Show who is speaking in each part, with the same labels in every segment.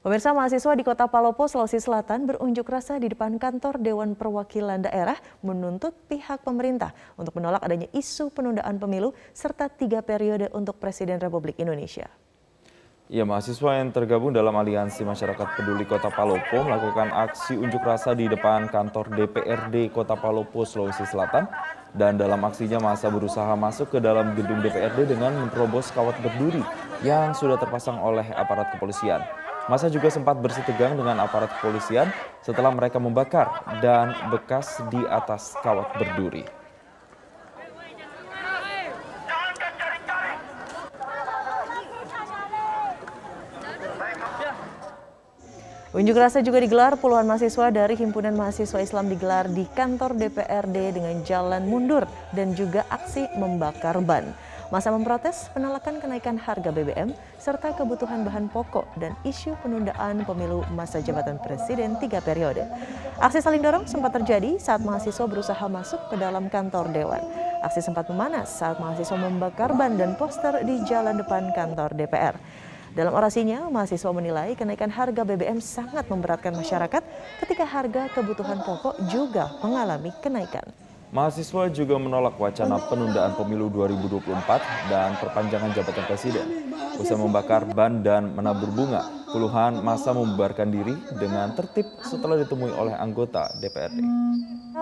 Speaker 1: Pemirsa mahasiswa di Kota Palopo, Sulawesi Selatan berunjuk rasa di depan kantor Dewan Perwakilan Daerah menuntut pihak pemerintah untuk menolak adanya isu penundaan pemilu serta tiga periode untuk Presiden Republik Indonesia.
Speaker 2: Ya, mahasiswa yang tergabung dalam Aliansi Masyarakat Peduli Kota Palopo melakukan aksi unjuk rasa di depan kantor DPRD Kota Palopo, Sulawesi Selatan. Dan dalam aksinya masa berusaha masuk ke dalam gedung DPRD dengan menerobos kawat berduri yang sudah terpasang oleh aparat kepolisian. Masa juga sempat bersih tegang dengan aparat kepolisian setelah mereka membakar dan bekas di atas kawat berduri.
Speaker 1: Unjuk rasa juga digelar puluhan mahasiswa dari Himpunan Mahasiswa Islam digelar di kantor DPRD dengan jalan mundur dan juga aksi membakar ban. Masa memprotes penolakan kenaikan harga BBM serta kebutuhan bahan pokok dan isu penundaan pemilu masa jabatan presiden tiga periode. Aksi saling dorong sempat terjadi saat mahasiswa berusaha masuk ke dalam kantor dewan. Aksi sempat memanas saat mahasiswa membakar ban dan poster di jalan depan kantor DPR. Dalam orasinya, mahasiswa menilai kenaikan harga BBM sangat memberatkan masyarakat ketika harga kebutuhan pokok juga mengalami kenaikan.
Speaker 2: Mahasiswa juga menolak wacana penundaan pemilu 2024 dan perpanjangan jabatan presiden. Usai membakar ban dan menabur bunga, puluhan masa membubarkan diri dengan tertib setelah ditemui oleh anggota DPRD.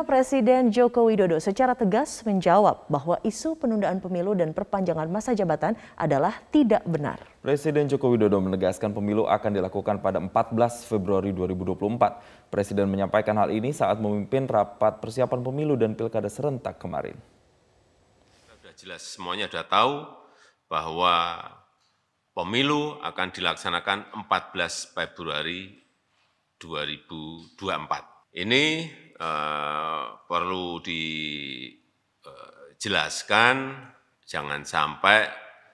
Speaker 1: Presiden Joko Widodo secara tegas menjawab bahwa isu penundaan pemilu dan perpanjangan masa jabatan adalah tidak benar.
Speaker 2: Presiden Joko Widodo menegaskan pemilu akan dilakukan pada 14 Februari 2024. Presiden menyampaikan hal ini saat memimpin rapat persiapan pemilu dan pilkada serentak kemarin.
Speaker 3: Sudah jelas semuanya sudah tahu bahwa pemilu akan dilaksanakan 14 Februari 2024. Ini perlu dijelaskan, jangan sampai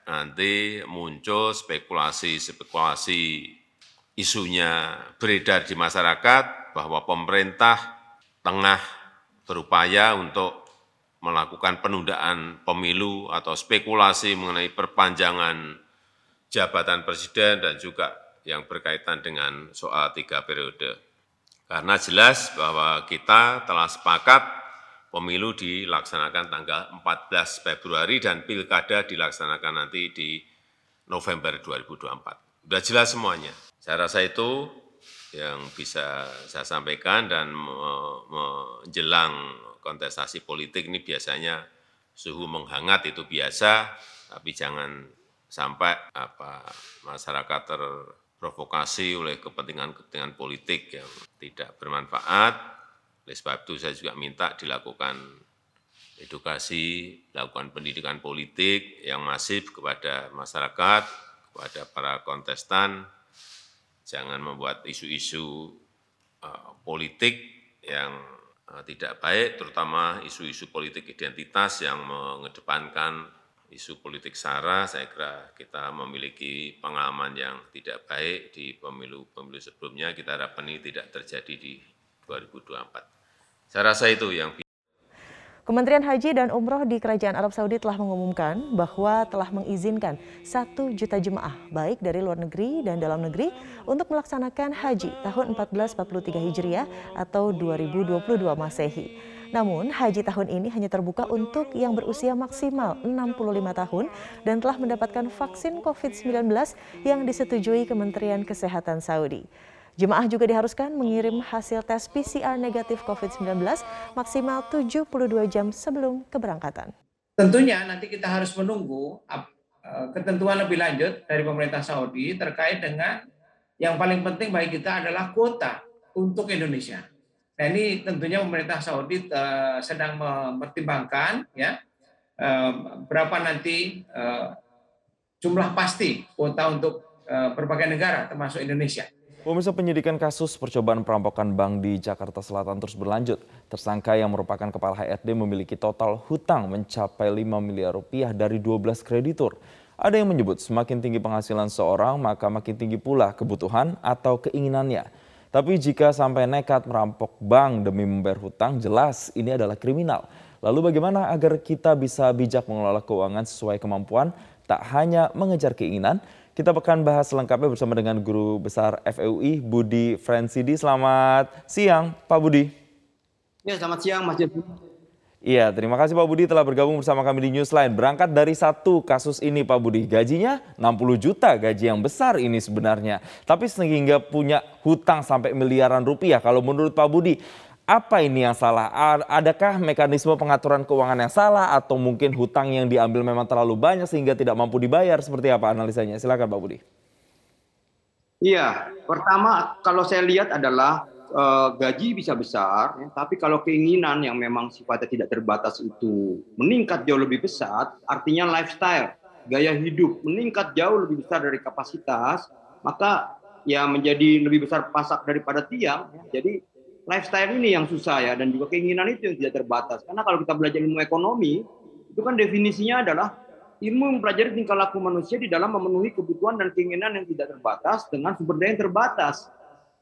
Speaker 3: nanti muncul spekulasi-spekulasi isunya beredar di masyarakat bahwa pemerintah tengah berupaya untuk melakukan penundaan pemilu atau spekulasi mengenai perpanjangan jabatan presiden dan juga yang berkaitan dengan soal tiga periode. Karena jelas bahwa kita telah sepakat pemilu dilaksanakan tanggal 14 Februari dan pilkada dilaksanakan nanti di November 2024. Sudah jelas semuanya. Saya rasa itu yang bisa saya sampaikan dan menjelang kontestasi politik ini biasanya suhu menghangat itu biasa, tapi jangan sampai apa masyarakat terprovokasi oleh kepentingan-kepentingan politik yang tidak bermanfaat. Oleh sebab itu saya juga minta dilakukan edukasi, lakukan pendidikan politik yang masif kepada masyarakat, kepada para kontestan, jangan membuat isu-isu uh, politik yang uh, tidak baik, terutama isu-isu politik identitas yang mengedepankan isu politik SARA, saya kira kita memiliki pengalaman yang tidak baik di pemilu-pemilu sebelumnya. Kita harapkan ini tidak terjadi di 2024. Saya rasa itu yang
Speaker 1: Kementerian Haji dan Umroh di Kerajaan Arab Saudi telah mengumumkan bahwa telah mengizinkan satu juta jemaah baik dari luar negeri dan dalam negeri untuk melaksanakan haji tahun 1443 Hijriah atau 2022 Masehi. Namun, haji tahun ini hanya terbuka untuk yang berusia maksimal 65 tahun dan telah mendapatkan vaksin COVID-19 yang disetujui Kementerian Kesehatan Saudi. Jemaah juga diharuskan mengirim hasil tes PCR negatif COVID-19 maksimal 72 jam sebelum keberangkatan.
Speaker 4: Tentunya nanti kita harus menunggu eh, ketentuan lebih lanjut dari pemerintah Saudi terkait dengan yang paling penting bagi kita adalah kuota untuk Indonesia. Nah ini tentunya pemerintah Saudi uh, sedang mempertimbangkan ya uh, berapa nanti jumlah pasti kuota untuk berbagai negara termasuk Indonesia.
Speaker 2: Pemirsa penyidikan kasus percobaan perampokan bank di Jakarta Selatan terus berlanjut. Tersangka yang merupakan kepala HRD memiliki total hutang mencapai 5 miliar rupiah dari 12 kreditur. Ada yang menyebut semakin tinggi penghasilan seorang maka makin tinggi pula kebutuhan atau keinginannya. Tapi jika sampai nekat merampok bank demi membayar hutang, jelas ini adalah kriminal. Lalu bagaimana agar kita bisa bijak mengelola keuangan sesuai kemampuan, tak hanya mengejar keinginan, Kita akan bahas lengkapnya bersama dengan Guru Besar FEUI, Budi Fransidi. Selamat siang, Pak Budi.
Speaker 5: Ya, selamat siang, Mas Jepun.
Speaker 2: Iya, terima kasih Pak Budi telah bergabung bersama kami di Newsline. Berangkat dari satu kasus ini Pak Budi, gajinya 60 juta, gaji yang besar ini sebenarnya. Tapi sehingga punya hutang sampai miliaran rupiah. Kalau menurut Pak Budi, apa ini yang salah? Adakah mekanisme pengaturan keuangan yang salah atau mungkin hutang yang diambil memang terlalu banyak sehingga tidak mampu dibayar? Seperti apa analisanya? Silakan Pak Budi.
Speaker 5: Iya, pertama kalau saya lihat adalah uh, gaji bisa besar, ya, tapi kalau keinginan yang memang sifatnya tidak terbatas itu meningkat jauh lebih besar, artinya lifestyle, gaya hidup meningkat jauh lebih besar dari kapasitas, maka ya menjadi lebih besar pasak daripada tiang. Ya. Jadi lifestyle ini yang susah ya, dan juga keinginan itu yang tidak terbatas. Karena kalau kita belajar ilmu ekonomi, itu kan definisinya adalah ilmu mempelajari tingkah laku manusia di dalam memenuhi kebutuhan dan keinginan yang tidak terbatas dengan sumber daya yang terbatas.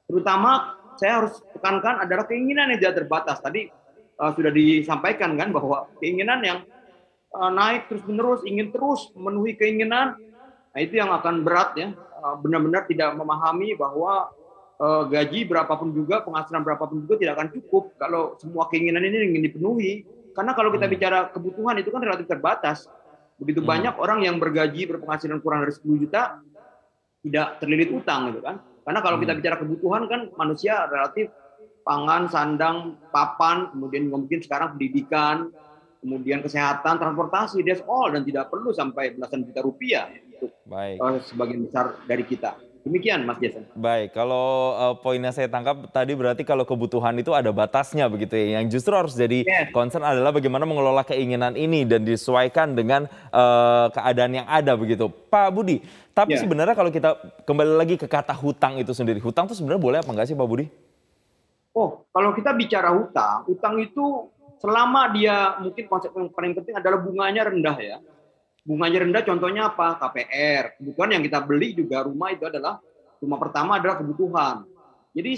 Speaker 5: Terutama saya harus tekankan adalah keinginan yang tidak terbatas. Tadi uh, sudah disampaikan kan bahwa keinginan yang uh, naik terus menerus ingin terus memenuhi keinginan, nah itu yang akan berat ya. Uh, benar-benar tidak memahami bahwa uh, gaji berapapun juga, penghasilan berapapun juga tidak akan cukup kalau semua keinginan ini ingin dipenuhi. Karena kalau kita hmm. bicara kebutuhan itu kan relatif terbatas. Begitu hmm. banyak orang yang bergaji berpenghasilan kurang dari 10 juta tidak terlilit utang gitu kan karena kalau kita hmm. bicara kebutuhan kan manusia relatif pangan, sandang, papan, kemudian mungkin sekarang pendidikan, kemudian kesehatan, transportasi, that's all dan tidak perlu sampai belasan juta rupiah untuk Baik. Uh, sebagian besar dari kita. Demikian Mas Jason.
Speaker 2: Baik, kalau uh, poinnya saya tangkap tadi berarti kalau kebutuhan itu ada batasnya begitu ya. Yang justru harus jadi yes. concern adalah bagaimana mengelola keinginan ini dan disesuaikan dengan uh, keadaan yang ada begitu. Pak Budi, tapi yeah. sebenarnya kalau kita kembali lagi ke kata hutang itu sendiri, hutang itu sebenarnya boleh apa enggak sih Pak Budi?
Speaker 5: Oh, kalau kita bicara hutang, hutang itu selama dia mungkin konsep yang paling penting adalah bunganya rendah ya bunganya rendah contohnya apa? KPR kebutuhan yang kita beli juga rumah itu adalah rumah pertama adalah kebutuhan. Jadi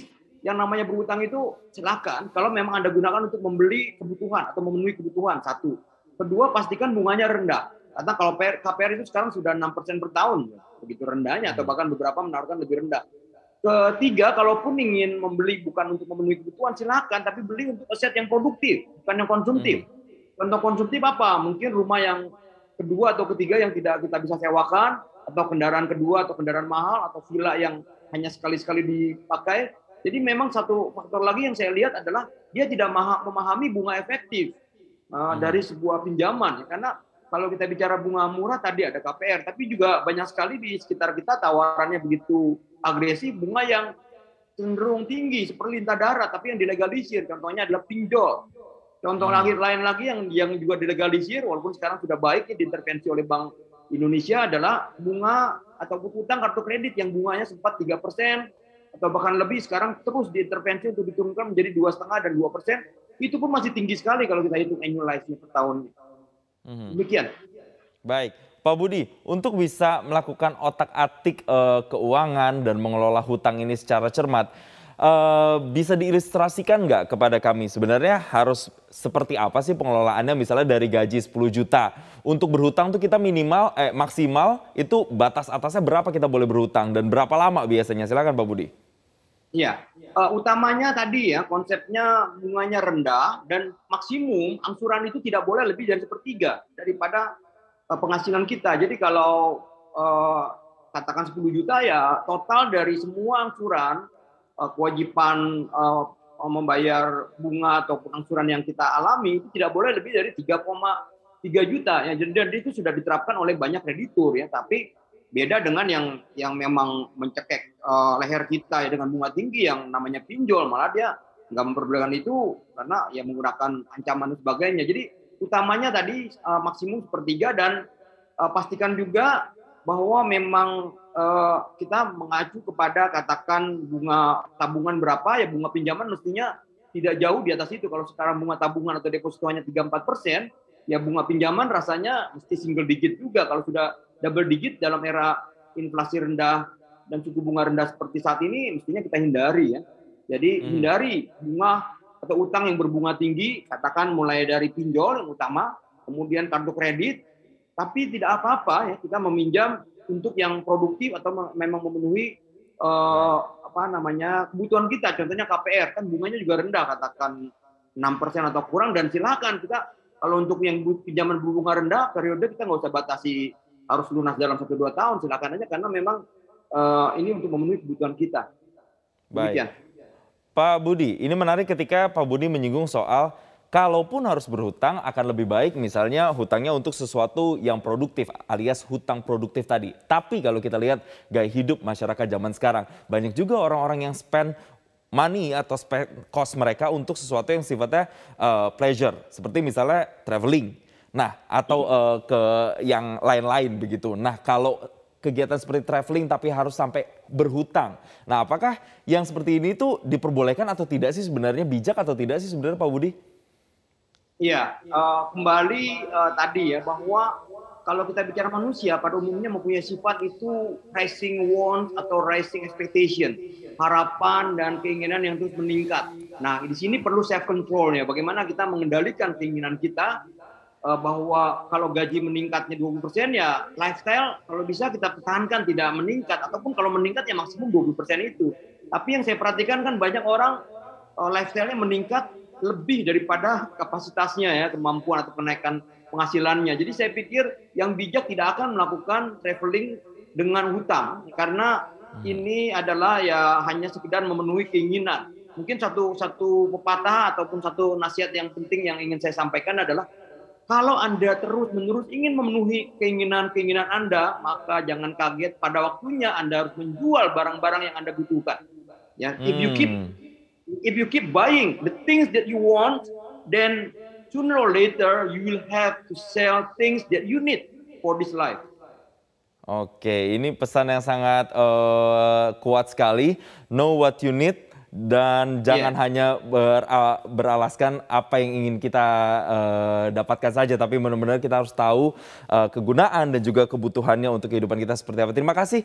Speaker 5: yang namanya berhutang itu silakan. Kalau memang anda gunakan untuk membeli kebutuhan atau memenuhi kebutuhan satu. Kedua pastikan bunganya rendah. Karena kalau KPR itu sekarang sudah enam persen per tahun. Begitu rendahnya atau hmm. bahkan beberapa menawarkan lebih rendah. Ketiga, kalaupun ingin membeli bukan untuk memenuhi kebutuhan, silakan, tapi beli untuk aset yang produktif, bukan yang konsumtif. Hmm. Contoh konsumtif apa? Mungkin rumah yang kedua atau ketiga yang tidak kita bisa sewakan atau kendaraan kedua atau kendaraan mahal atau villa yang hanya sekali-sekali dipakai. Jadi memang satu faktor lagi yang saya lihat adalah dia tidak memahami bunga efektif uh, hmm. dari sebuah pinjaman karena kalau kita bicara bunga murah tadi ada KPR tapi juga banyak sekali di sekitar kita tawarannya begitu agresif bunga yang cenderung tinggi seperti lintah darat tapi yang dilegalisir contohnya adalah pinjol Contoh hmm. lagi lain lagi yang yang juga dilegalisir walaupun sekarang sudah baik ya diintervensi oleh Bank Indonesia adalah bunga atau utang kartu kredit yang bunganya sempat tiga persen atau bahkan lebih sekarang terus diintervensi untuk diturunkan menjadi dua setengah dan dua persen itu pun masih tinggi sekali kalau kita hitung annualized per tahun. Hmm. Demikian.
Speaker 2: Baik. Pak Budi, untuk bisa melakukan otak-atik uh, keuangan dan mengelola hutang ini secara cermat, uh, bisa diilustrasikan nggak kepada kami? Sebenarnya harus seperti apa sih pengelolaannya misalnya dari gaji 10 juta. Untuk berhutang tuh kita minimal eh maksimal itu batas atasnya berapa kita boleh berhutang dan berapa lama biasanya? Silakan Pak Budi.
Speaker 5: Iya, uh, utamanya tadi ya konsepnya bunganya rendah dan maksimum angsuran itu tidak boleh lebih dari sepertiga daripada uh, penghasilan kita. Jadi kalau uh, katakan 10 juta ya total dari semua angsuran Eh, kewajiban uh, membayar bunga atau angsuran yang kita alami itu tidak boleh lebih dari 3,3 juta. Ya dan itu sudah diterapkan oleh banyak kreditur ya. Tapi beda dengan yang yang memang mencekek uh, leher kita ya dengan bunga tinggi yang namanya pinjol malah dia nggak memperbolehkan itu karena ya menggunakan ancaman dan sebagainya. Jadi utamanya tadi uh, maksimum sepertiga dan uh, pastikan juga bahwa memang Eh, kita mengacu kepada katakan bunga tabungan berapa ya bunga pinjaman mestinya tidak jauh di atas itu. Kalau sekarang bunga tabungan atau deposito hanya 3-4 persen, ya bunga pinjaman rasanya mesti single digit juga. Kalau sudah double digit dalam era inflasi rendah dan suku bunga rendah seperti saat ini, mestinya kita hindari ya. Jadi hmm. hindari bunga atau utang yang berbunga tinggi, katakan mulai dari pinjol yang utama, kemudian kartu kredit, tapi tidak apa-apa ya kita meminjam untuk yang produktif atau memang memenuhi uh, apa namanya kebutuhan kita. Contohnya KPR kan bunganya juga rendah, katakan 6% atau kurang dan silakan kita kalau untuk yang pinjaman berbunga rendah periode kita nggak usah batasi harus lunas dalam satu dua tahun silakan aja karena memang uh, ini untuk memenuhi kebutuhan kita.
Speaker 2: Baik. Pak Budi, ini menarik ketika Pak Budi menyinggung soal kalaupun harus berhutang akan lebih baik misalnya hutangnya untuk sesuatu yang produktif alias hutang produktif tadi. Tapi kalau kita lihat gaya hidup masyarakat zaman sekarang, banyak juga orang-orang yang spend money atau spend cost mereka untuk sesuatu yang sifatnya uh, pleasure, seperti misalnya traveling. Nah, atau uh, ke yang lain-lain begitu. Nah, kalau kegiatan seperti traveling tapi harus sampai berhutang. Nah, apakah yang seperti ini itu diperbolehkan atau tidak sih sebenarnya bijak atau tidak sih sebenarnya Pak Budi?
Speaker 5: Iya, uh, kembali uh, tadi ya bahwa kalau kita bicara manusia pada umumnya mempunyai sifat itu rising wants atau rising expectation, harapan dan keinginan yang terus meningkat. Nah, di sini perlu self control ya. Bagaimana kita mengendalikan keinginan kita uh, bahwa kalau gaji meningkatnya 20% ya lifestyle kalau bisa kita pertahankan tidak meningkat ataupun kalau meningkat ya maksimum 20% itu. Tapi yang saya perhatikan kan banyak orang uh, lifestyle-nya meningkat lebih daripada kapasitasnya ya kemampuan atau kenaikan penghasilannya. Jadi saya pikir yang bijak tidak akan melakukan traveling dengan hutang karena hmm. ini adalah ya hanya sekedar memenuhi keinginan. Mungkin satu satu pepatah ataupun satu nasihat yang penting yang ingin saya sampaikan adalah kalau Anda terus-menerus ingin memenuhi keinginan-keinginan Anda, maka jangan kaget pada waktunya Anda harus menjual barang-barang yang Anda butuhkan. Ya, if you keep hmm if you keep buying the things that you want, then sooner or later you will have to sell things that you need for this life.
Speaker 2: Oke, ini pesan yang sangat uh, kuat sekali. Know what you need dan jangan yeah. hanya ber, uh, beralaskan apa yang ingin kita uh, dapatkan saja, tapi benar-benar kita harus tahu uh, kegunaan dan juga kebutuhannya untuk kehidupan kita seperti apa. Terima kasih.